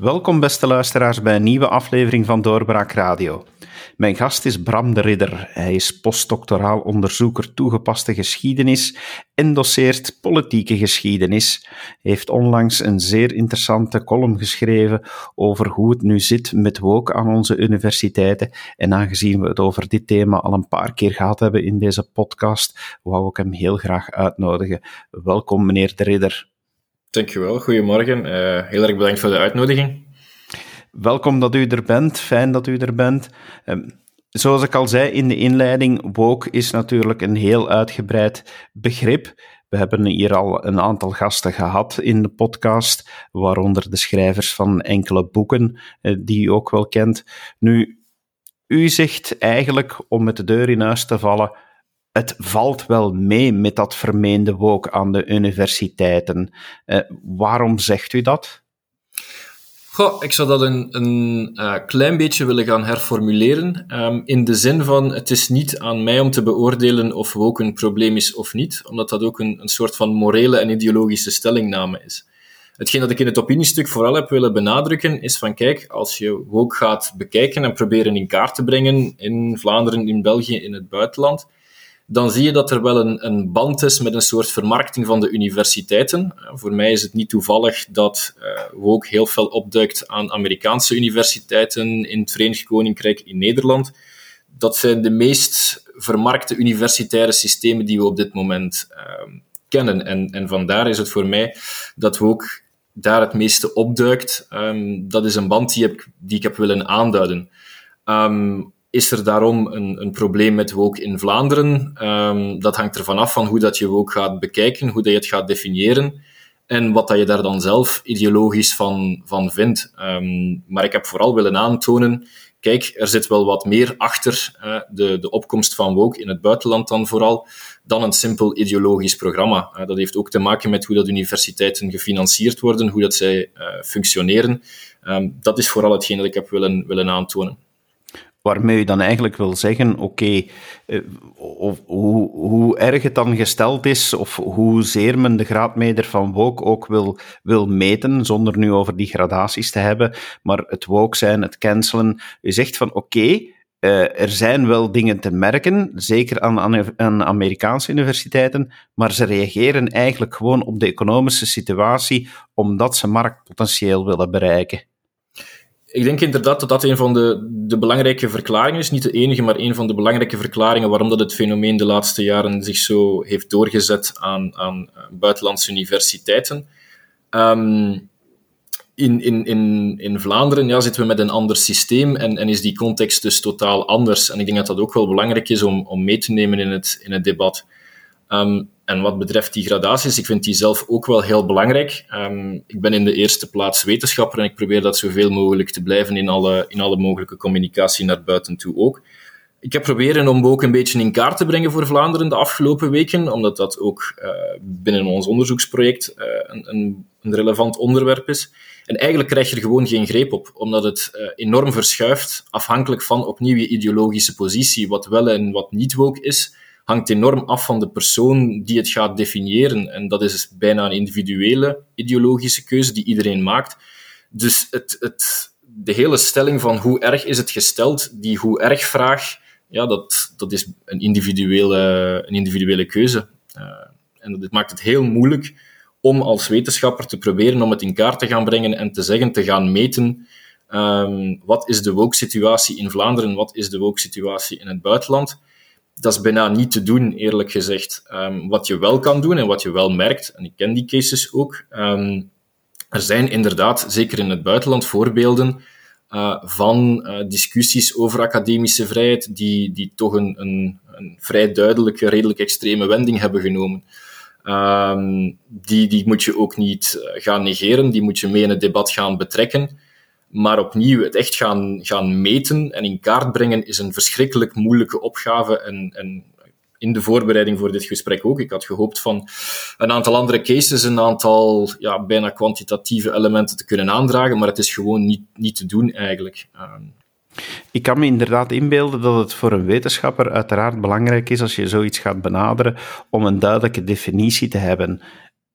Welkom, beste luisteraars, bij een nieuwe aflevering van Doorbraak Radio. Mijn gast is Bram de Ridder. Hij is postdoctoraal onderzoeker toegepaste geschiedenis en doseert politieke geschiedenis. Heeft onlangs een zeer interessante column geschreven over hoe het nu zit met woke aan onze universiteiten. En aangezien we het over dit thema al een paar keer gehad hebben in deze podcast, wou ik hem heel graag uitnodigen. Welkom, meneer de Ridder. Dankjewel, goedemorgen. Uh, heel erg bedankt voor de uitnodiging. Welkom dat u er bent, fijn dat u er bent. Um, zoals ik al zei in de inleiding, woke is natuurlijk een heel uitgebreid begrip. We hebben hier al een aantal gasten gehad in de podcast, waaronder de schrijvers van enkele boeken, uh, die u ook wel kent. Nu, u zegt eigenlijk, om met de deur in huis te vallen, het valt wel mee met dat vermeende woke aan de universiteiten. Uh, waarom zegt u dat? Goh, ik zou dat een, een uh, klein beetje willen gaan herformuleren. Um, in de zin van, het is niet aan mij om te beoordelen of woke een probleem is of niet, omdat dat ook een, een soort van morele en ideologische stellingname is. Hetgeen dat ik in het opiniestuk vooral heb willen benadrukken, is van kijk, als je woke gaat bekijken en proberen in kaart te brengen in Vlaanderen, in België, in het buitenland, dan zie je dat er wel een, een, band is met een soort vermarkting van de universiteiten. Voor mij is het niet toevallig dat uh, ook heel veel opduikt aan Amerikaanse universiteiten in het Verenigd Koninkrijk, in Nederland. Dat zijn de meest vermarkte universitaire systemen die we op dit moment uh, kennen. En, en vandaar is het voor mij dat we ook daar het meeste opduikt. Um, dat is een band die, die ik heb willen aanduiden. Um, is er daarom een, een probleem met woke in Vlaanderen? Um, dat hangt ervan af van hoe dat je woke gaat bekijken, hoe dat je het gaat definiëren en wat dat je daar dan zelf ideologisch van, van vindt. Um, maar ik heb vooral willen aantonen, kijk, er zit wel wat meer achter de, de opkomst van woke in het buitenland dan vooral, dan een simpel ideologisch programma. Dat heeft ook te maken met hoe dat universiteiten gefinancierd worden, hoe dat zij uh, functioneren. Um, dat is vooral hetgeen dat ik heb willen, willen aantonen waarmee je dan eigenlijk wil zeggen, oké, uh, hoe, hoe erg het dan gesteld is, of hoezeer men de graadmeter van woke ook wil, wil meten, zonder nu over die gradaties te hebben, maar het woke zijn, het cancelen, je zegt van oké, uh, er zijn wel dingen te merken, zeker aan, Amerikaanse universiteiten, maar ze reageren eigenlijk gewoon op de economische situatie omdat ze marktpotentieel willen bereiken ik denk inderdaad dat dat een van de, de belangrijke verklaringen is. Niet de enige, maar een van de belangrijke verklaringen waarom dat het fenomeen de laatste jaren zich zo heeft doorgezet aan, aan eh, buitenlandse universiteiten. Um, in, in, in, in Vlaanderen ja, zitten we met een ander systeem en, en is die context dus totaal anders. En ik denk dat dat ook wel belangrijk is om, om mee te nemen in het, in het debat. Um, en wat betreft die gradaties, ik vind die zelf ook wel heel belangrijk. Um, ik ben in de eerste plaats wetenschapper en ik probeer dat zoveel mogelijk te blijven in alle, in alle mogelijke communicatie naar buiten toe ook. Ik heb proberen om ook een beetje in kaart te brengen voor Vlaanderen de afgelopen weken, omdat dat ook uh, binnen ons onderzoeksproject uh, een, een, relevant onderwerp is. En eigenlijk krijg je er gewoon geen greep op, omdat het uh, enorm verschuift, afhankelijk van opnieuw je ideologische positie, wat wel en wat niet woke is hangt enorm af van de persoon die het gaat definiëren. En dat is bijna een individuele ideologische keuze die iedereen maakt. Dus het, het, de hele stelling van hoe erg is het gesteld, die hoe erg vraag, ja, dat, dat is een individuele, een individuele keuze. Uh, en dat maakt het heel moeilijk om als wetenschapper te proberen om het in kaart te gaan brengen en te zeggen, te gaan meten, um, wat is de woke-situatie in Vlaanderen, wat is de woke-situatie in het buitenland dat is bijna niet te doen, eerlijk gezegd. Um, wat je wel kan doen en wat je wel merkt, en ik ken die cases ook, um, er zijn inderdaad, zeker in het buitenland, voorbeelden uh, van uh, discussies over academische vrijheid die, die toch een, een, een vrij duidelijke, redelijk extreme wending hebben genomen. Um, die, die moet je ook niet uh, gaan negeren, die moet je mee in het debat gaan betrekken. Maar opnieuw, het echt gaan, gaan meten en in kaart brengen is een verschrikkelijk moeilijke opgave. En, en in de voorbereiding voor dit gesprek ook. Ik had gehoopt van een aantal andere cases, een aantal ja, bijna kwantitatieve elementen te kunnen aandragen, maar het is gewoon niet, niet te doen eigenlijk. Ehm, ik kan me inderdaad inbeelden dat het voor een wetenschapper uiteraard belangrijk is als je zoiets gaat benaderen om een duidelijke definitie te hebben.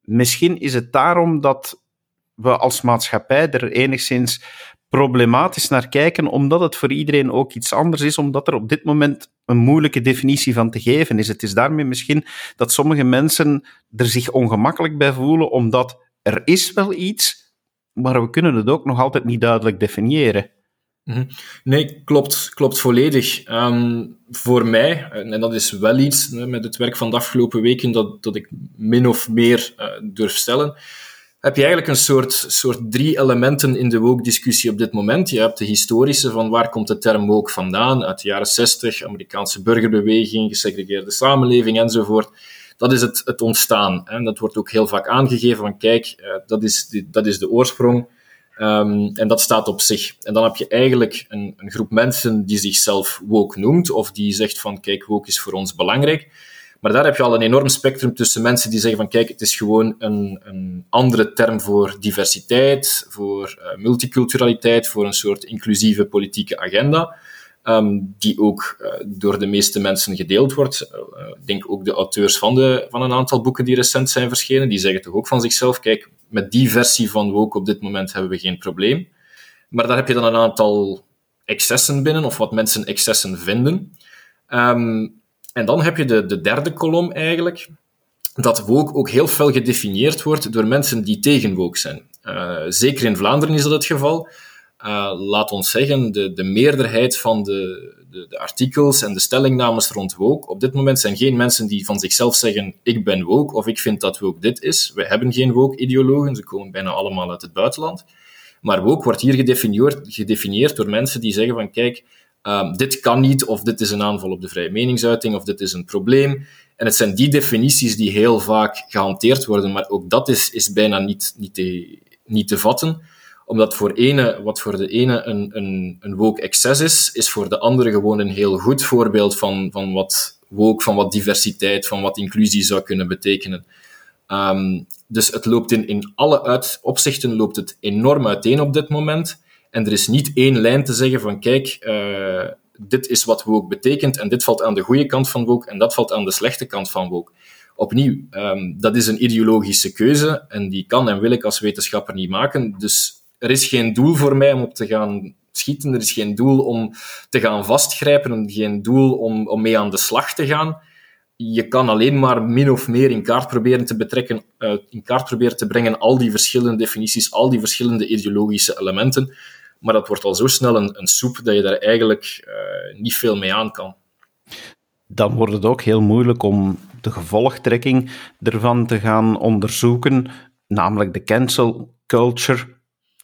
Misschien is het daarom dat we als maatschappij er enigszins problematisch naar kijken, omdat het voor iedereen ook iets anders is, omdat er op dit moment een moeilijke definitie van te geven is. Het is daarmee misschien dat sommige mensen er zich ongemakkelijk bij voelen, omdat er is wel iets, maar we kunnen het ook nog altijd niet duidelijk definiëren. Mhm. Nee, klopt, klopt volledig. Ehm, voor mij, en dat is wel iets met het werk van de afgelopen weken dat, dat ik min of meer uh, durf stellen, heb je eigenlijk een soort, soort drie elementen in de woke-discussie op dit moment. Je hebt de historische van waar komt de term woke vandaan, uit de jaren 60, Amerikaanse burgerbeweging, gesegregeerde samenleving enzovoort. Dat is het, het ontstaan. En dat wordt ook heel vaak aangegeven van kijk, uh, dat, is de, dat is de oorsprong. Um, en dat staat op zich. En dan heb je eigenlijk een, een, groep mensen die zichzelf woke noemt, of die zegt van kijk, woke is voor ons belangrijk. Maar daar heb je al een enorm spectrum tussen mensen die zeggen van kijk, het is gewoon een, een andere term voor diversiteit, voor uh, multiculturaliteit, voor een soort inclusieve politieke agenda. Um, die ook uh, door de meeste mensen gedeeld wordt. Uh, ik denk ook de auteurs van, de, van een aantal boeken die recent zijn verschenen, die zeggen toch ook van zichzelf, kijk, met die versie van woke op dit moment hebben we geen probleem. Maar daar heb je dan een aantal excessen binnen, of wat mensen excessen vinden. Um, en dan heb je de, de derde kolom eigenlijk, dat woke ook heel fel gedefinieerd wordt door mensen die tegen woke zijn. Uh, zeker in Vlaanderen is dat het geval. Uh, laat ons zeggen, de, de meerderheid van de, de, de, artikels en de stellingnames rond woke op dit moment zijn geen mensen die van zichzelf zeggen ik ben woke of ik vind dat woke dit is. We hebben geen woke-ideologen, ze komen bijna allemaal uit het buitenland. Maar woke wordt hier gedefinieerd, gedefinieerd door mensen die zeggen van kijk, um, dit kan niet, of dit is een aanval op de vrije meningsuiting, of dit is een probleem. En het zijn die definities die heel vaak gehanteerd worden, maar ook dat is, is bijna niet, niet, te, niet te vatten omdat voor ene, wat voor de ene een, een, een woke excess is, is voor de andere gewoon een heel goed voorbeeld van, van wat woke, van wat diversiteit, van wat inclusie zou kunnen betekenen. Um, dus het loopt in, in alle opzichten loopt het enorm uiteen op dit moment. En er is niet één lijn te zeggen van kijk, uh, dit is wat woke betekent en dit valt aan de goede kant van woke en dat valt aan de slechte kant van woke. Opnieuw, um, dat is een ideologische keuze en die kan en wil ik als wetenschapper niet maken. Dus er is geen doel voor mij om op te gaan schieten. Er is geen doel om te gaan vastgrijpen. Geen doel om, om mee aan de slag te gaan. Je kan alleen maar min of meer in kaart proberen te betrekken, uh, in kaart proberen te brengen al die verschillende definities, al die verschillende ideologische elementen. Maar dat wordt al zo snel een, een soep dat je daar eigenlijk uh, niet veel mee aan kan. Dan wordt het ook heel moeilijk om de gevolgtrekking ervan te gaan onderzoeken, namelijk de cancel culture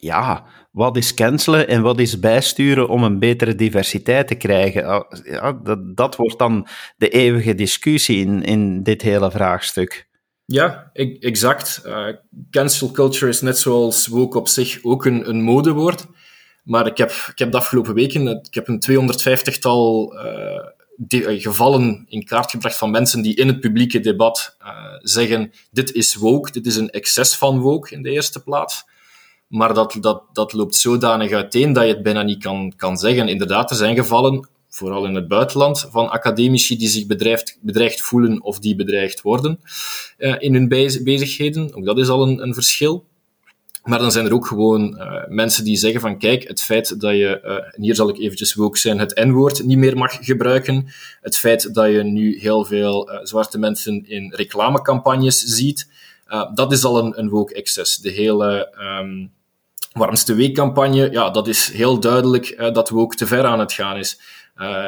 ja, wat is cancelen en wat is bijsturen om een betere diversiteit te krijgen? Ah, ja, dat, dat wordt dan de eeuwige discussie in, in dit hele vraagstuk. Ja, exact. Uh, cancel culture is net zoals woke op zich ook een, een modewoord. Maar ik heb, ik heb de afgelopen weken ik heb een 250-tal uh, gevallen in kaart gebracht van mensen die in het publieke debat uh, zeggen: dit is woke, dit is een excess van woke in de eerste plaats. Maar dat, dat, dat loopt zodanig uiteen dat je het bijna niet kan, kan zeggen. Inderdaad, er zijn gevallen, vooral in het buitenland, van academici die zich bedreigd, bedreigd voelen of die bedreigd worden in hun bezigheden. Ook dat is al een, een verschil. Maar dan zijn er ook gewoon uh, mensen die zeggen van kijk, het feit dat je, uh, en hier zal ik eventjes ook zijn, het N-woord niet meer mag gebruiken, het feit dat je nu heel veel uh, zwarte mensen in reclamecampagnes ziet, dat is al een, een woke excess. De hele um, warmste weekcampagne, ja, dat is heel duidelijk dat ook te ver aan het gaan is.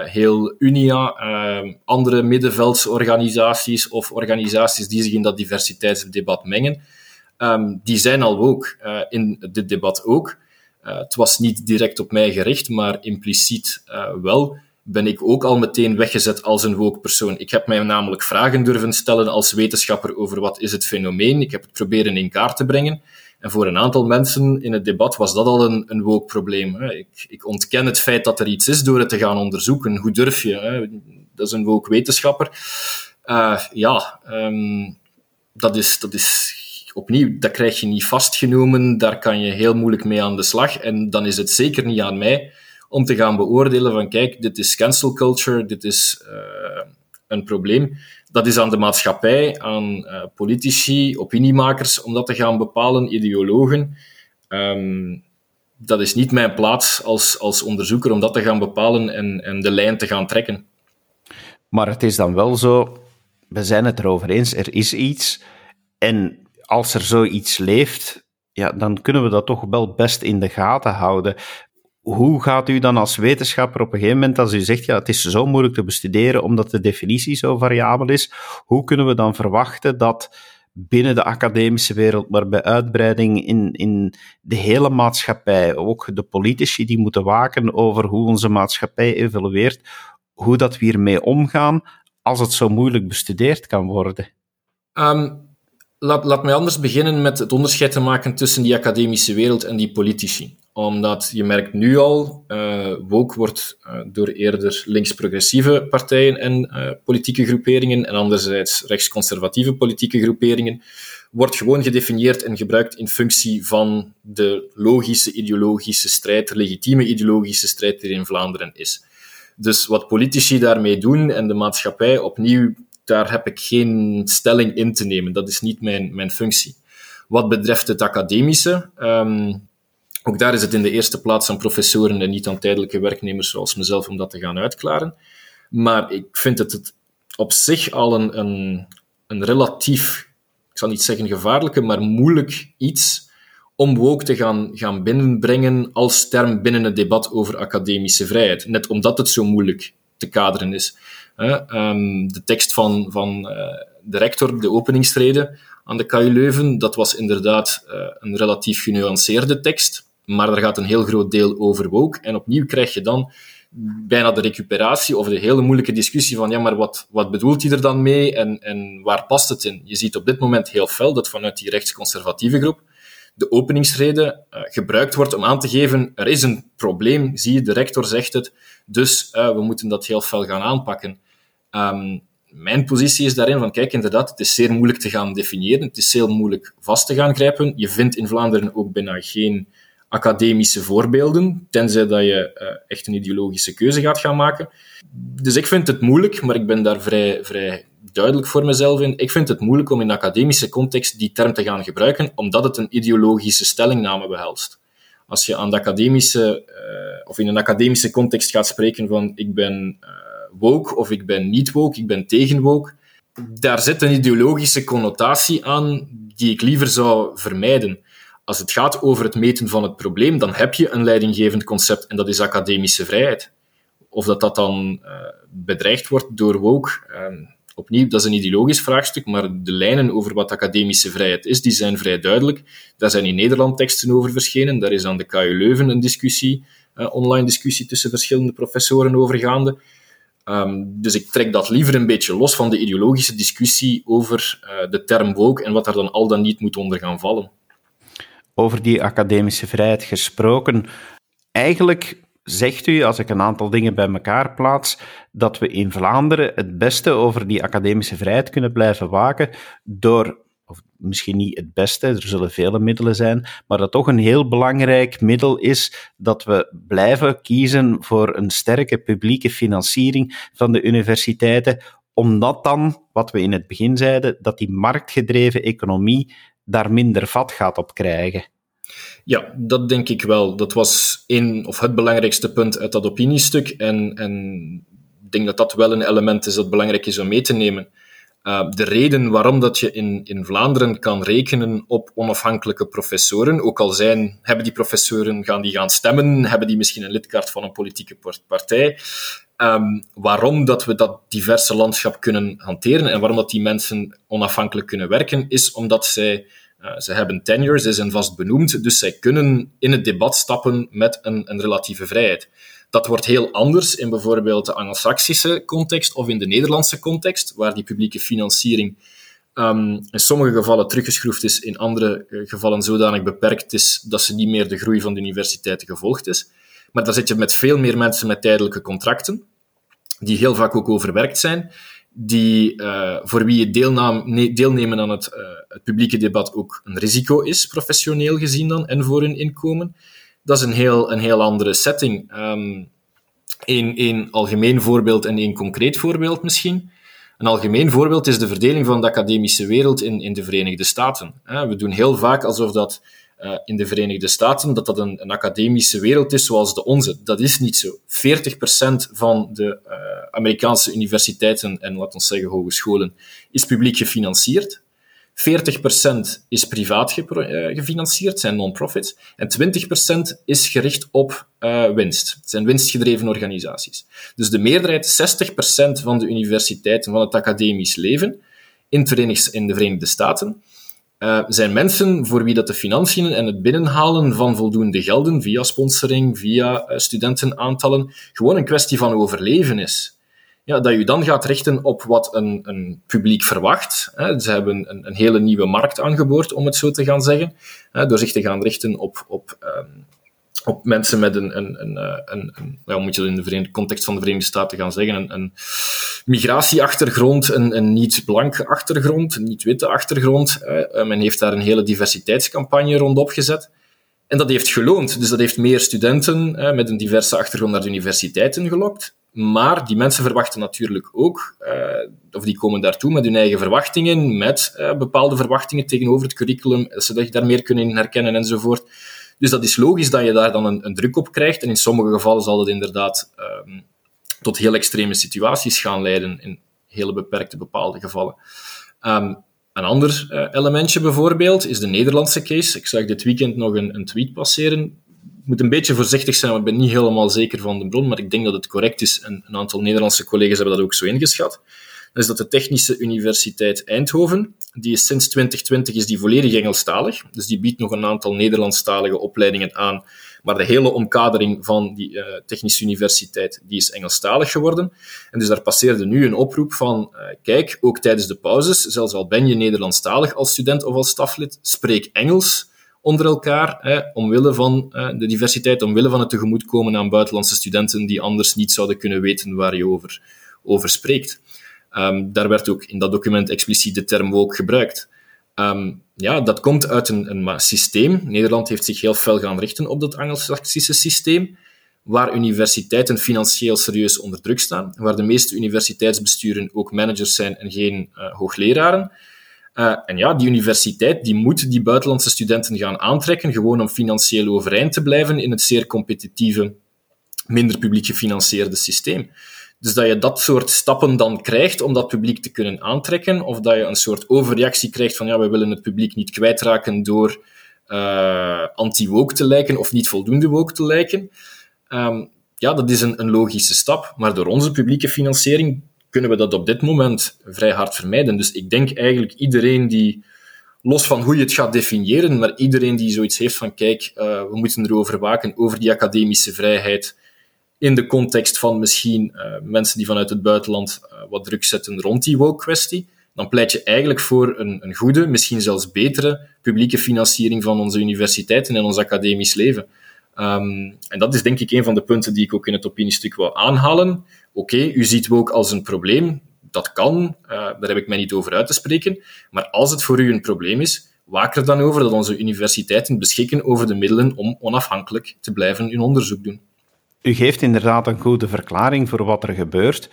Heel Unia, uh, andere middenveldsorganisaties of organisaties die zich in dat diversiteitsdebat mengen, um, die zijn al ook in dit debat ook. het was niet direct op mij gericht, maar impliciet wel ben ik ook al meteen weggezet als een woke persoon. Ik heb mij namelijk vragen durven stellen als wetenschapper over wat is het fenomeen. Ik heb het proberen in kaart te brengen. En voor een aantal mensen in het debat was dat al een, een woke-probleem. Ik, ik, ontken het feit dat er iets is door het te gaan onderzoeken. Hoe durf je? Hè? Dat is een woke-wetenschapper. Uh, ja, um, dat, is, dat is opnieuw, dat krijg je niet vastgenomen. Daar kan je heel moeilijk mee aan de slag. En dan is het zeker niet aan mij om te gaan beoordelen van kijk, dit is cancel culture, dit is uh, een probleem dat is aan de maatschappij, aan uh, politici, opiniemakers, om dat te gaan bepalen, ideologen. Ehm, dat is niet mijn plaats als, als onderzoeker om dat te gaan bepalen en, en de lijn te gaan trekken. Maar het is dan wel zo, we zijn het erover eens, er is iets. En als er zoiets leeft, ja, dan kunnen we dat toch wel best in de gaten houden. Hoe gaat u dan als wetenschapper op een gegeven moment, als u zegt, ja, het is zo moeilijk te bestuderen omdat de definitie zo variabel is, hoe kunnen we dan verwachten dat binnen de academische wereld, maar bij uitbreiding in, in de hele maatschappij, ook de politici die moeten waken over hoe onze maatschappij evolueert, hoe dat we hiermee omgaan als het zo moeilijk bestudeerd kan worden? Um, laat, laat mij anders beginnen met het onderscheid te maken tussen die academische wereld en die politici omdat je merkt nu al, uh, woke wordt uh, door eerder links-progressieve partijen en uh, politieke groeperingen en anderzijds rechtsconservatieve politieke groeperingen, wordt gewoon gedefinieerd en gebruikt in functie van de logische ideologische strijd, de legitieme ideologische strijd die er in Vlaanderen is. Dus wat politici daarmee doen en de maatschappij, opnieuw, daar heb ik geen stelling in te nemen. Dat is niet mijn, mijn functie. Wat betreft het academische, um, ook daar is het in de eerste plaats aan professoren en niet aan tijdelijke werknemers zoals mezelf om dat te gaan uitklaren. Maar ik vind het op zich al een, een, een relatief, ik zal niet zeggen gevaarlijke, maar moeilijk iets om woke te gaan, gaan binnenbrengen als term binnen het debat over academische vrijheid. Net omdat het zo moeilijk te kaderen is. Ehm, de tekst van, van eh, de rector, de openingsrede aan de KU Leuven, dat was inderdaad eh, een relatief genuanceerde tekst. Maar er gaat een heel groot deel over woke. En opnieuw krijg je dan bijna de recuperatie of de hele moeilijke discussie van ja, maar wat, wat bedoelt hij er dan mee en, en waar past het in? Je ziet op dit moment heel fel dat vanuit die rechtsconservatieve groep de openingsrede uh, gebruikt wordt om aan te geven er is een probleem, zie je, de rector zegt het, dus uh, we moeten dat heel fel gaan aanpakken. Um, mijn positie is daarin van, kijk, inderdaad, het is zeer moeilijk te gaan definiëren, het is heel moeilijk vast te gaan grijpen. Je vindt in Vlaanderen ook bijna geen academische voorbeelden, tenzij dat je uh, echt een ideologische keuze gaat gaan maken. Dus ik vind het moeilijk, maar ik ben daar vrij, vrij duidelijk voor mezelf in. Ik vind het moeilijk om in academische context die term te gaan gebruiken, omdat het een ideologische stellingname behelst. Als je aan de academische, uh, of in een academische context gaat spreken van ik ben uh, woke of ik ben niet woke, ik ben tegen woke, daar zit een ideologische connotatie aan die ik liever zou vermijden als het gaat over het meten van het probleem, dan heb je een leidinggevend concept en dat is academische vrijheid. Of dat dat dan uh, bedreigd wordt door woke, uh, opnieuw, dat is een ideologisch vraagstuk, maar de lijnen over wat academische vrijheid is, die zijn vrij duidelijk. Daar zijn in Nederland teksten over verschenen, daar is aan de KU Leuven een discussie, uh, online discussie tussen verschillende professoren over gaande. Um, dus ik trek dat liever een beetje los van de ideologische discussie over uh, de term woke en wat daar dan al dan niet moet onder gaan vallen over die academische vrijheid gesproken. Eigenlijk zegt u, als ik een aantal dingen bij elkaar plaats, dat we in Vlaanderen het beste over die academische vrijheid kunnen blijven waken door, of misschien niet het beste, er zullen vele middelen zijn, maar dat toch een heel belangrijk middel is dat we blijven kiezen voor een sterke publieke financiering van de universiteiten, omdat dan, wat we in het begin zeiden, dat die marktgedreven economie daar minder vat gaat op krijgen. Ja, dat denk ik wel. Dat was een, of het belangrijkste punt uit dat opiniestuk. En, en ik denk dat dat wel een element is dat belangrijk is om mee te nemen. Uh, de reden waarom dat je in, in Vlaanderen kan rekenen op onafhankelijke professoren, ook al zijn, hebben die professoren, gaan die gaan stemmen, hebben die misschien een lidkaart van een politieke partij, um, waarom dat we dat diverse landschap kunnen hanteren en waarom dat die mensen onafhankelijk kunnen werken, is omdat zij uh, ze hebben tenure, ze zijn vast benoemd, dus zij kunnen in het debat stappen met een, een relatieve vrijheid. Dat wordt heel anders in bijvoorbeeld de Anglo-Saxische context of in de Nederlandse context, waar die publieke financiering um, in sommige gevallen teruggeschroefd is, in andere uh, gevallen zodanig beperkt is dat ze niet meer de groei van de universiteiten gevolgd is. Maar daar zit je met veel meer mensen met tijdelijke contracten, die heel vaak ook overwerkt zijn, die, uh, voor wie het deelnemen aan het, uh, het, publieke debat ook een risico is, professioneel gezien dan, en voor hun inkomen. Dat is een heel, een heel andere setting. Um, een, een algemeen voorbeeld en een concreet voorbeeld misschien. Een algemeen voorbeeld is de verdeling van de academische wereld in, in de Verenigde Staten. We doen heel vaak alsof dat uh, in de Verenigde Staten, dat dat een, academische wereld is zoals de onze. Dat is niet zo. 40% van de uh, Amerikaanse universiteiten en, laten we zeggen, hogescholen is publiek gefinancierd. 40% is privaat gefinancierd, zijn non-profits. En 20% is gericht op winst. Zijn winstgedreven organisaties. Dus de meerderheid, 60% van de universiteiten, van het academisch leven in de Verenigde Staten, uh, zijn mensen voor wie dat de financiën en het binnenhalen van voldoende gelden via sponsoring, via uh, studentenaantallen, gewoon een kwestie van overleven is. Ja, dat je dan gaat richten op wat een, een publiek verwacht. Hè. Ze hebben een, een, hele nieuwe markt aangeboord, om het zo te gaan zeggen, hè, door zich te gaan richten op, op um, op mensen met een, een, een, eh, een, ja, moet je in de context van de Verenigde Staten gaan zeggen, een, migratieachtergrond, een, een niet-blanke achtergrond, een niet-witte achtergrond. Eh, men heeft daar een hele diversiteitscampagne rondop gezet. En dat heeft geloond. Dus dat heeft meer studenten eh, met een diverse achtergrond naar de universiteiten gelokt. Maar die mensen verwachten natuurlijk ook, uh, of die komen daartoe met hun eigen verwachtingen, met bepaalde verwachtingen tegenover het curriculum, dat ze daar meer kunnen herkennen enzovoort. Dus dat is logisch dat je daar dan een, een druk op krijgt. En in sommige gevallen zal dat inderdaad um, tot heel extreme situaties gaan leiden, in hele beperkte bepaalde gevallen. Um, een ander uh, elementje bijvoorbeeld is de Nederlandse case. Ik zag dit weekend nog een, een tweet passeren. Ik moet een beetje voorzichtig zijn, want ik ben niet helemaal zeker van de bron, maar ik denk dat het correct is. En een aantal Nederlandse collega's hebben dat ook zo ingeschat. Is dat de Technische Universiteit Eindhoven die is sinds 2020 is die volledig Engelstalig. Dus die biedt nog een aantal Nederlandstalige opleidingen aan. Maar de hele omkadering van die uh, Technische Universiteit die is Engelstalig geworden. En dus daar passeerde nu een oproep van, uh, kijk, ook tijdens de pauzes, zelfs al ben je Nederlandstalig als student of als staflid, spreek Engels onder elkaar, omwille van uh, de diversiteit, omwille van het tegemoetkomen aan buitenlandse studenten die anders niet zouden kunnen weten waar je over, over spreekt. Um, daar werd ook in dat document expliciet de term woke gebruikt. Um, ja, dat komt uit een, een systeem. Nederland heeft zich heel fel gaan richten op dat Anglo-Saxische systeem, waar universiteiten financieel serieus onder druk staan, waar de meeste universiteitsbesturen ook managers zijn en geen uh, hoogleraren. Uh, en ja, die universiteit die moet die buitenlandse studenten gaan aantrekken, gewoon om financieel overeind te blijven in het zeer competitieve, minder publiek gefinancierde systeem. Dus dat je dat soort stappen dan krijgt om dat publiek te kunnen aantrekken, of dat je een soort overreactie krijgt van ja, we willen het publiek niet kwijtraken door uh, anti-woke te lijken of niet voldoende woke te lijken. Um, ja, dat is een, een logische stap, maar door onze publieke financiering kunnen we dat op dit moment vrij hard vermijden. Dus ik denk eigenlijk iedereen die, los van hoe je het gaat definiëren, maar iedereen die zoiets heeft van kijk, uh, we moeten erover waken, over die academische vrijheid, in de context van misschien uh, mensen die vanuit het buitenland uh, wat druk zetten rond die woke-kwestie, dan pleit je eigenlijk voor een, een, goede, misschien zelfs betere publieke financiering van onze universiteiten en ons academisch leven. Um, en dat is denk ik een van de punten die ik ook in het opiniestuk wil aanhalen. Oké, u ziet woke als een probleem. Dat kan, uh, daar heb ik mij niet over uit te spreken. Maar als het voor u een probleem is, waak er dan over dat onze universiteiten beschikken over de middelen om onafhankelijk te blijven hun onderzoek doen. U geeft inderdaad een goede verklaring voor wat er gebeurt.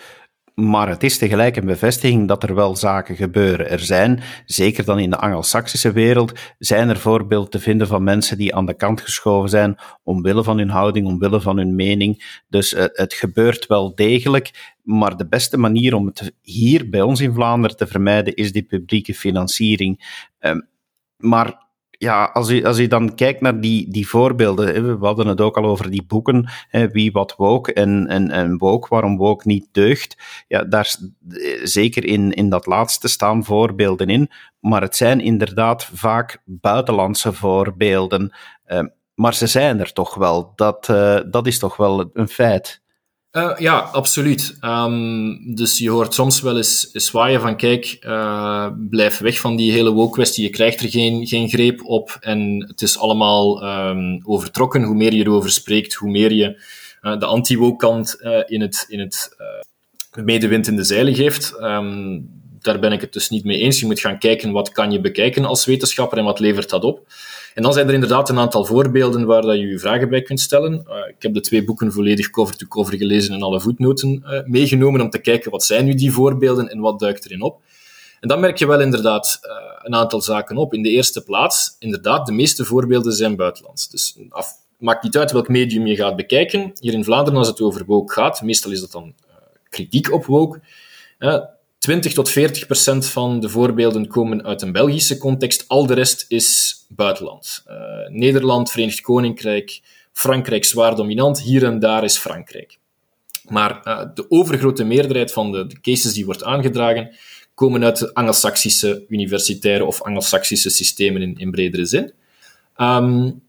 Maar het is tegelijk een bevestiging dat er wel zaken gebeuren. Er zijn, zeker dan in de Anglo-Saxische wereld, zijn er voorbeelden te vinden van mensen die aan de kant geschoven zijn omwille van hun houding, omwille van hun mening. Dus het, het gebeurt wel degelijk. Maar de beste manier om het hier bij ons in Vlaanderen te vermijden is die publieke financiering. Um, maar ja, als u, als u dan kijkt naar die, die voorbeelden, we hadden het ook al over die boeken, wie wat woke en, en, en woke, waarom woke niet deugt. Ja, daar zeker in, in dat laatste staan voorbeelden in, maar het zijn inderdaad vaak buitenlandse voorbeelden. Ehm, maar ze zijn er toch wel. Dat, uh, dat is toch wel een feit. Uh, ja, absoluut. Um, dus je hoort soms wel eens zwaaien van, kijk, uh, blijf weg van die hele woke-kwestie. Je krijgt er geen, geen greep op en het is allemaal um, overtrokken. Hoe meer je erover spreekt, hoe meer je uh, de anti-woke-kant in het, in het medewind in de zeilen geeft. Um, daar ben ik het dus niet mee eens. Je moet gaan kijken wat kan je bekijken als wetenschapper en wat levert dat op. En dan zijn er inderdaad een aantal voorbeelden waar dat je je vragen bij kunt stellen. Uh, ik heb de twee boeken volledig cover-to-cover gelezen en alle voetnoten uh, meegenomen om te kijken wat zijn nu die voorbeelden en wat duikt erin op. En dan merk je wel inderdaad uh, een aantal zaken op. In de eerste plaats, inderdaad, de meeste voorbeelden zijn buitenlands. Dus af, maakt niet uit welk medium je gaat bekijken. Hier in Vlaanderen, als het over woke gaat, meestal is dat dan kritiek op woke. 20 tot 40 procent van de voorbeelden komen uit een Belgische context. Al de rest is buitenland. Uh, Nederland, Verenigd Koninkrijk, Frankrijk zwaar dominant. Hier en daar is Frankrijk. Maar uh, de overgrote meerderheid van de, de, cases die wordt aangedragen, komen uit de Angelsaksische universitaire of Angelsaksische systemen in, in bredere zin. Um,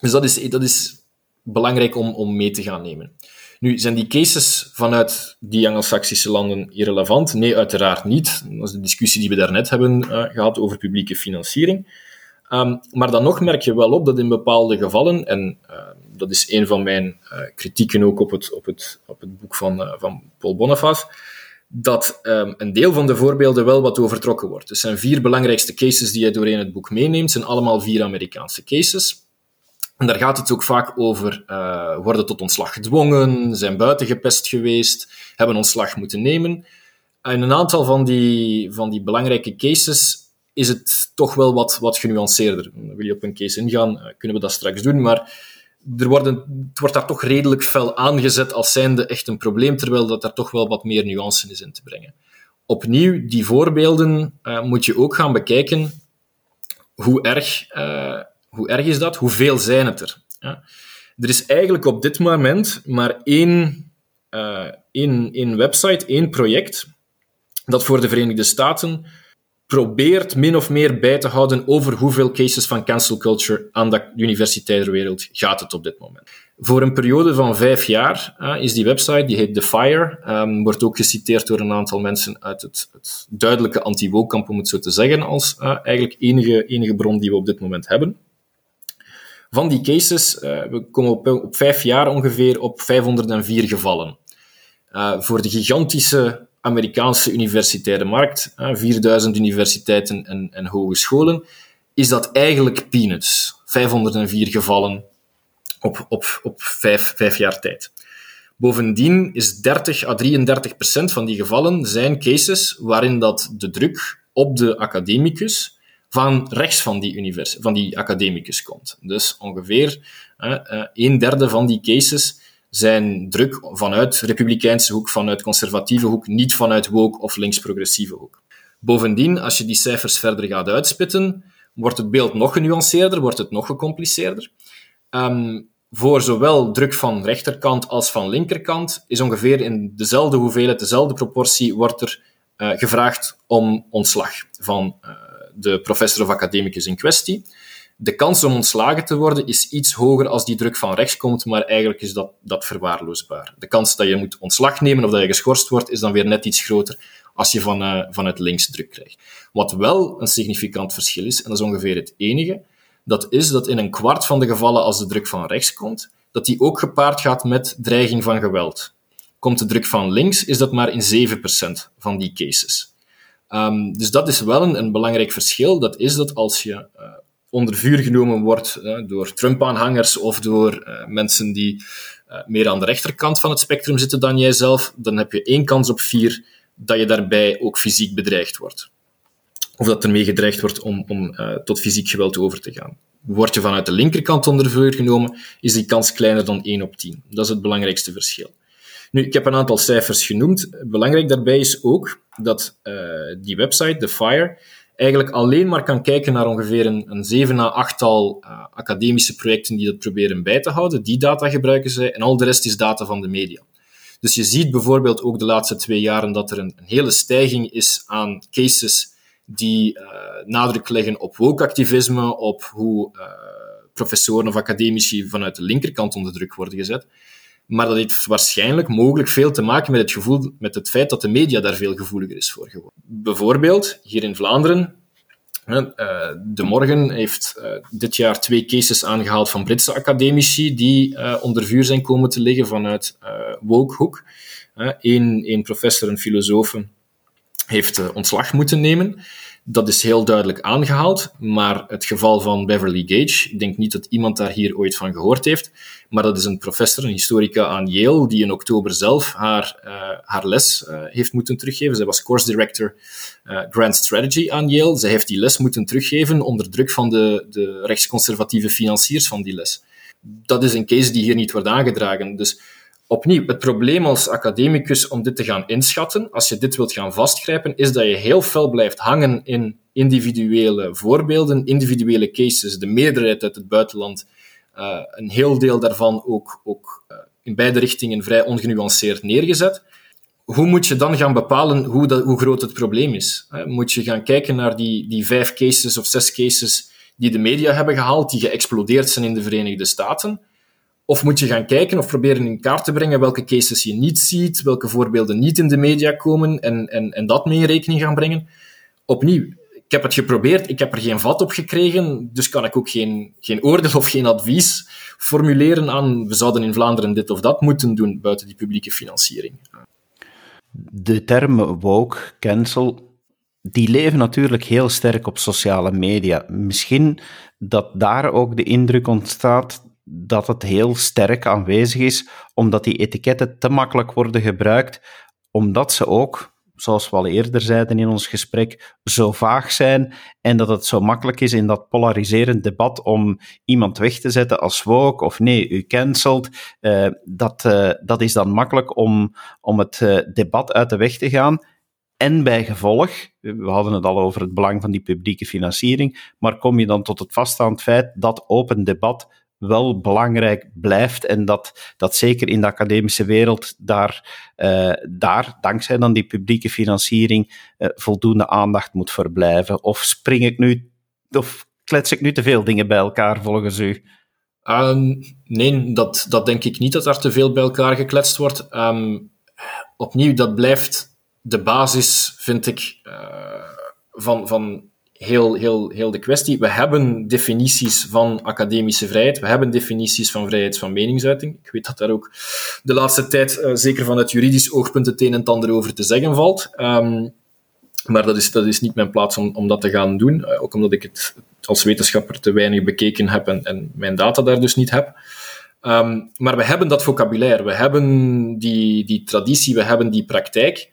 dus dat is, dat is belangrijk om, om mee te gaan nemen. Nu, zijn die cases vanuit die Angelsaksische landen irrelevant? Nee, uiteraard niet. Dat is de discussie die we daarnet hebben uh, gehad over publieke financiering. Um, maar dan nog merk je wel op dat in bepaalde gevallen, en uh, dat is een van mijn uh, kritieken ook op het, op het, op het boek van, van Paul Boniface, dat um, een deel van de voorbeelden wel wat overtrokken wordt. Dus zijn vier belangrijkste cases die hij doorheen het boek meeneemt, zijn allemaal vier Amerikaanse cases. En daar gaat het ook vaak over uh, worden tot ontslag gedwongen, zijn buiten gepest geweest, hebben ontslag moeten nemen. En een aantal van die, van die belangrijke cases is het toch wel wat, wat genuanceerder. Wil je op een case ingaan, uh, kunnen we dat straks doen, maar er worden, het wordt daar toch redelijk fel aangezet als zijnde echt een probleem, terwijl dat daar toch wel wat meer nuance is in te brengen. Opnieuw, die voorbeelden uh, moet je ook gaan bekijken hoe erg hoe erg is dat? Hoeveel zijn het er? Ja. Er is eigenlijk op dit moment maar één, uh, één, één website, één project, dat voor de Verenigde Staten probeert min of meer bij te houden over hoeveel cases van cancel culture aan de universitaire wereld gaat het op dit moment. Voor een periode van vijf jaar uh, is die website, die heet The Fire, um, wordt ook geciteerd door een aantal mensen uit het, het duidelijke anti-woke-kamp, om het zo te zeggen, als uh, eigenlijk enige, enige bron die we op dit moment hebben. Van die cases, uh, we komen op, op vijf jaar ongeveer op 504 gevallen. Uh, voor de gigantische Amerikaanse universitaire markt, uh, eh, 4000 universiteiten en, en hogescholen, is dat eigenlijk peanuts. 504 gevallen op, op, op vijf, vijf jaar tijd. Bovendien is 30 à 33 procent van die gevallen zijn cases waarin dat de druk op de academicus van rechts van die, univers van die academicus komt. Dus ongeveer uh, een derde van die cases zijn druk vanuit republikeinse hoek, vanuit conservatieve hoek, niet vanuit woke of links-progressieve hoek. Bovendien, als je die cijfers verder gaat uitspitten, wordt het beeld nog genuanceerder, wordt het nog gecompliceerder. Um, voor zowel druk van rechterkant als van linkerkant is ongeveer in dezelfde hoeveelheid, dezelfde proportie, wordt er uh, gevraagd om ontslag van uh, de professor of academicus in kwestie. De kans om ontslagen te worden is iets hoger als die druk van rechts komt, maar eigenlijk is dat, dat verwaarloosbaar. De kans dat je moet ontslag nemen of dat je geschorst wordt, is dan weer net iets groter als je van, uh, vanuit links druk krijgt. Wat wel een significant verschil is, en dat is ongeveer het enige, dat is dat in een kwart van de gevallen als de druk van rechts komt, dat die ook gepaard gaat met dreiging van geweld. Komt de druk van links, is dat maar in 7% van die cases. Um, dus dat is wel een, een, belangrijk verschil. Dat is dat als je uh, onder vuur genomen wordt uh, door Trump-aanhangers of door uh, mensen die meer aan de rechterkant van het spectrum zitten dan jijzelf, dan heb je één kans op vier dat je daarbij ook fysiek bedreigd wordt. Of dat ermee gedreigd wordt om, om tot fysiek geweld over te gaan. Word je vanuit de linkerkant onder vuur genomen, is die kans kleiner dan 1 op 10. Dat is het belangrijkste verschil. Nu, ik heb een aantal cijfers genoemd. Belangrijk daarbij is ook dat uh, die website, The Fire, eigenlijk alleen maar kan kijken naar ongeveer een, een 7 à 8 tal uh, academische projecten die dat proberen bij te houden. Die data gebruiken zij en al de rest is data van de media. Dus je ziet bijvoorbeeld ook de laatste twee jaren dat er een, een hele stijging is aan cases die uh, nadruk leggen op woke-activisme, op hoe professoren of academici vanuit de linkerkant onder druk worden gezet. Maar dat heeft waarschijnlijk mogelijk veel te maken met het, gevoel, met het feit dat de media daar veel gevoeliger is voor geworden. Bijvoorbeeld, hier in Vlaanderen, uh, De Morgen heeft uh, dit jaar twee cases aangehaald van Britse academici die uh, onder vuur zijn komen te liggen vanuit wokehoek. Eén, professor, een filosoof, heeft ontslag moeten nemen. Dat is heel duidelijk aangehaald, maar het geval van Beverly Gage, ik denk niet dat iemand daar hier ooit van gehoord heeft, maar dat is een professor, een historica aan Yale, die in oktober zelf haar, uh, haar les uh, heeft moeten teruggeven. Zij was course director uh, Grand Strategy aan Yale. Zij heeft die les moeten teruggeven onder druk van de, de rechtsconservatieve financiers van die les. Dat is een case die hier niet wordt aangedragen. Dus opnieuw, het probleem als academicus om dit te gaan inschatten, als je dit wilt gaan vastgrijpen, is dat je heel fel blijft hangen in individuele voorbeelden, individuele cases, de meerderheid uit het buitenland, uh, een heel deel daarvan ook, ook uh, in beide richtingen vrij ongenuanceerd neergezet. Hoe moet je dan gaan bepalen hoe, dat, hoe groot het probleem is? Moet je gaan kijken naar die, die vijf cases of zes cases die de media hebben gehaald, die geëxplodeerd zijn in de Verenigde Staten? Of moet je gaan kijken of proberen in kaart te brengen welke cases je niet ziet, welke voorbeelden niet in de media komen en, en, en dat mee in rekening gaan brengen? Opnieuw, ik heb het geprobeerd, ik heb er geen vat op gekregen, dus kan ik ook geen, geen oordeel of geen advies formuleren aan we zouden in Vlaanderen dit of dat moeten doen buiten die publieke financiering. De termen woke, cancel, die leven natuurlijk heel sterk op sociale media. Misschien dat daar ook de indruk ontstaat dat het heel sterk aanwezig is, omdat die etiketten te makkelijk worden gebruikt, omdat ze ook, zoals we al eerder zeiden in ons gesprek, zo vaag zijn en dat het zo makkelijk is in dat polariserend debat om iemand weg te zetten als woke of nee, u cancelt. Uh, dat, uh, dat is dan makkelijk om, om het uh, debat uit de weg te gaan. En bij gevolg, we hadden het al over het belang van die publieke financiering, maar kom je dan tot het vaststaand feit dat open debat wel belangrijk blijft en dat, dat zeker in de academische wereld daar, uh, daar dankzij dan die publieke financiering, uh, voldoende aandacht moet verblijven? Of spring ik nu, of klets ik nu te veel dingen bij elkaar volgens u? Um, nee, dat, dat denk ik niet dat er te veel bij elkaar gekletst wordt. Um, opnieuw, dat blijft de basis, vind ik, uh, van, van heel, heel, heel de kwestie. We hebben definities van academische vrijheid, we hebben definities van vrijheid van meningsuiting. Ik weet dat daar ook de laatste tijd, uh, zeker vanuit juridisch oogpunt, het een en ander over te zeggen valt. Um, maar dat is, dat is niet mijn plaats om, om dat te gaan doen, uh, ook omdat ik het als wetenschapper te weinig bekeken heb en, en mijn data daar dus niet heb. Um, maar we hebben dat vocabulaire, we hebben die, die traditie, we hebben die praktijk.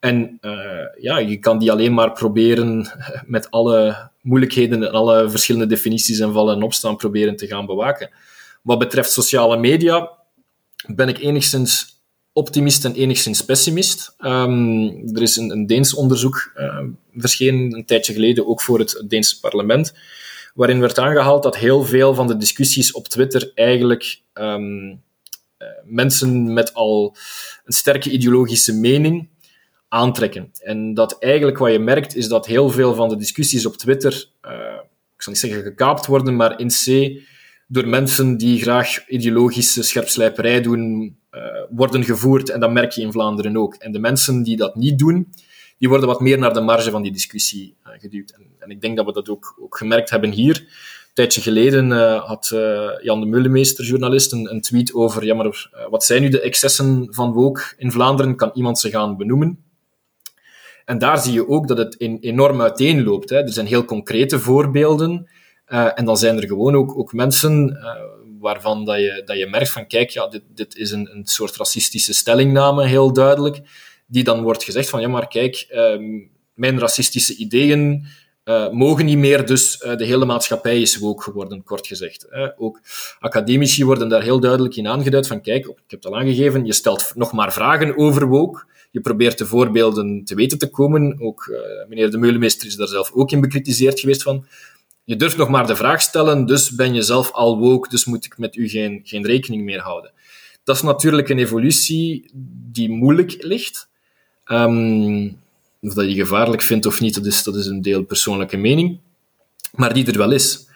En uh, ja, je kan die alleen maar proberen met alle moeilijkheden en alle verschillende definities en vallen en opstaan proberen te gaan bewaken. Wat betreft sociale media ben ik enigszins optimist en enigszins pessimist. Um, er is een, een Deens onderzoek uh, verschenen een tijdje geleden, ook voor het Deense parlement, waarin werd aangehaald dat heel veel van de discussies op Twitter eigenlijk um, uh, mensen met al een sterke ideologische mening aantrekken. En dat eigenlijk wat je merkt, is dat heel veel van de discussies op Twitter, uh, ik zal niet zeggen gekaapt worden, maar in C, door mensen die graag ideologische scherpslijperij doen, uh, worden gevoerd. En dat merk je in Vlaanderen ook. En de mensen die dat niet doen, die worden wat meer naar de marge van die discussie uh, geduwd. En, en, ik denk dat we dat ook, ook gemerkt hebben hier. Een tijdje geleden had Jan de Mullemeester, journalist, een, een tweet over ja, maar, wat zijn nu de excessen van woke in Vlaanderen? Kan iemand ze gaan benoemen? En daar zie je ook dat het enorm uiteenloopt. Hè. Er zijn heel concrete voorbeelden. Uh, en dan zijn er gewoon ook, ook mensen uh, waarvan dat je, dat je merkt van, kijk, ja, dit, dit is een, een soort racistische stellingname, heel duidelijk, die dan wordt gezegd van, ja, maar kijk, um, mijn racistische ideeën uh, mogen niet meer, dus de hele maatschappij is woke geworden, kort gezegd. Ook academici worden daar heel duidelijk in aangeduid van, kijk, ik heb het al aangegeven, je stelt nog maar vragen over woke, je probeert de voorbeelden te weten te komen. Ook uh, meneer de Meulemeester is daar zelf ook in bekritiseerd geweest van. Je durft nog maar de vraag stellen, dus ben je zelf al woke, dus moet ik met u geen, geen rekening meer houden. Dat is natuurlijk een evolutie die moeilijk ligt. Um, of dat je gevaarlijk vindt of niet, dat is, dat is een deel persoonlijke mening. Maar die er wel is.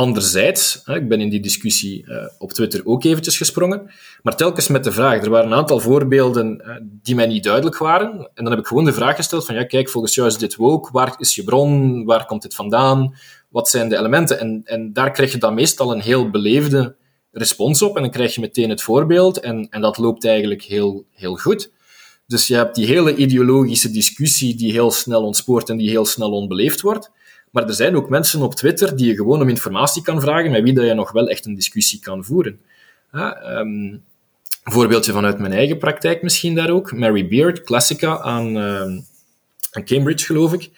Anderzijds, ik ben in die discussie uh, op Twitter ook eventjes gesprongen, maar telkens met de vraag, er waren een aantal voorbeelden uh, die mij niet duidelijk waren, en dan heb ik gewoon de vraag gesteld van, ja, kijk, volgens jou is dit woke, waar is je bron, waar komt dit vandaan, wat zijn de elementen? En, en daar krijg je dan meestal een heel beleefde respons op, en dan krijg je meteen het voorbeeld, en, en dat loopt eigenlijk heel, heel goed. Dus je hebt die hele ideologische discussie die heel snel ontspoort en die heel snel onbeleefd wordt. Maar er zijn ook mensen op Twitter die je gewoon om informatie kan vragen, met wie dat je nog wel echt een discussie kan voeren. Een voorbeeldje vanuit mijn eigen praktijk misschien daar ook. Mary Beard, Classica aan, uh, aan Cambridge, geloof ik.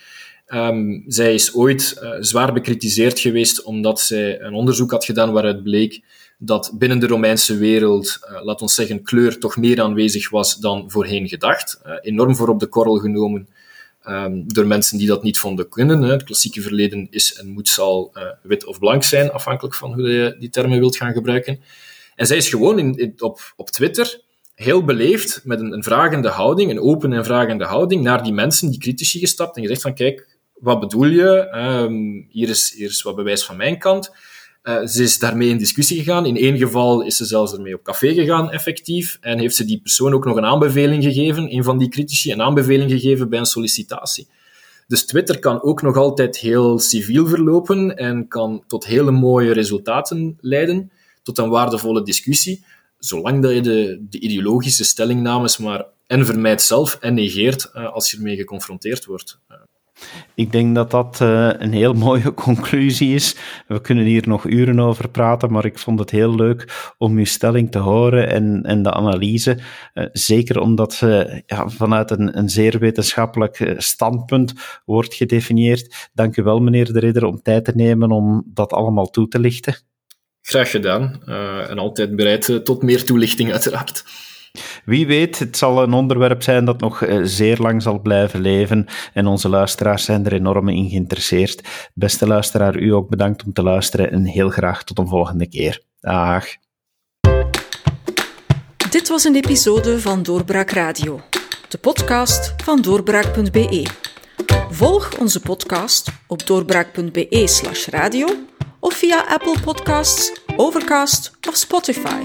Um, zij is ooit uh, zwaar bekritiseerd geweest omdat zij een onderzoek had gedaan waaruit bleek dat binnen de Romeinse wereld, uh, laat ons zeggen, kleur toch meer aanwezig was dan voorheen gedacht. Uh, enorm voor op de korrel genomen um, door mensen die dat niet vonden kunnen. Hè. Het klassieke verleden is en moet zal wit of blank zijn, afhankelijk van hoe je die termen wilt gaan gebruiken. En zij is gewoon in, op, op Twitter heel beleefd, met een, een, vragende houding, een open en vragende houding, naar die mensen, die critici, gestapt en gezegd van, kijk, wat bedoel je? Um, hier, is, hier is wat bewijs van mijn kant. Uh, ze is daarmee in discussie gegaan. In één geval is ze zelfs ermee op café gegaan, effectief. En heeft ze die persoon ook nog een aanbeveling gegeven, een van die critici, een aanbeveling gegeven bij een sollicitatie. Dus Twitter kan ook nog altijd heel civiel verlopen en kan tot hele mooie resultaten leiden tot een waardevolle discussie, zolang dat je de, de ideologische stellingnames maar en vermijdt zelf en negeert uh, als je ermee geconfronteerd wordt. Ik denk dat dat uh, een heel mooie conclusie is. We kunnen hier nog uren over praten, maar ik vond het heel leuk om uw stelling te horen en, en de analyse. Uh, zeker omdat ze ja, vanuit een, een zeer wetenschappelijk standpunt wordt gedefinieerd. Dank u wel, meneer De Ridder, om tijd te nemen om dat allemaal toe te lichten. Graag gedaan. En altijd bereid tot meer toelichting, uiteraard. Wie weet, het zal een onderwerp zijn dat nog uh, zeer lang zal blijven leven. En onze luisteraars zijn er enorm in geïnteresseerd. Beste luisteraar, u ook bedankt om te luisteren en heel graag tot een volgende keer. Dag. Dit was een episode van Doorbraak Radio, de podcast van doorbraak.be. Volg onze podcast op doorbraak.be/radio of via Apple Podcasts, Overcast of Spotify.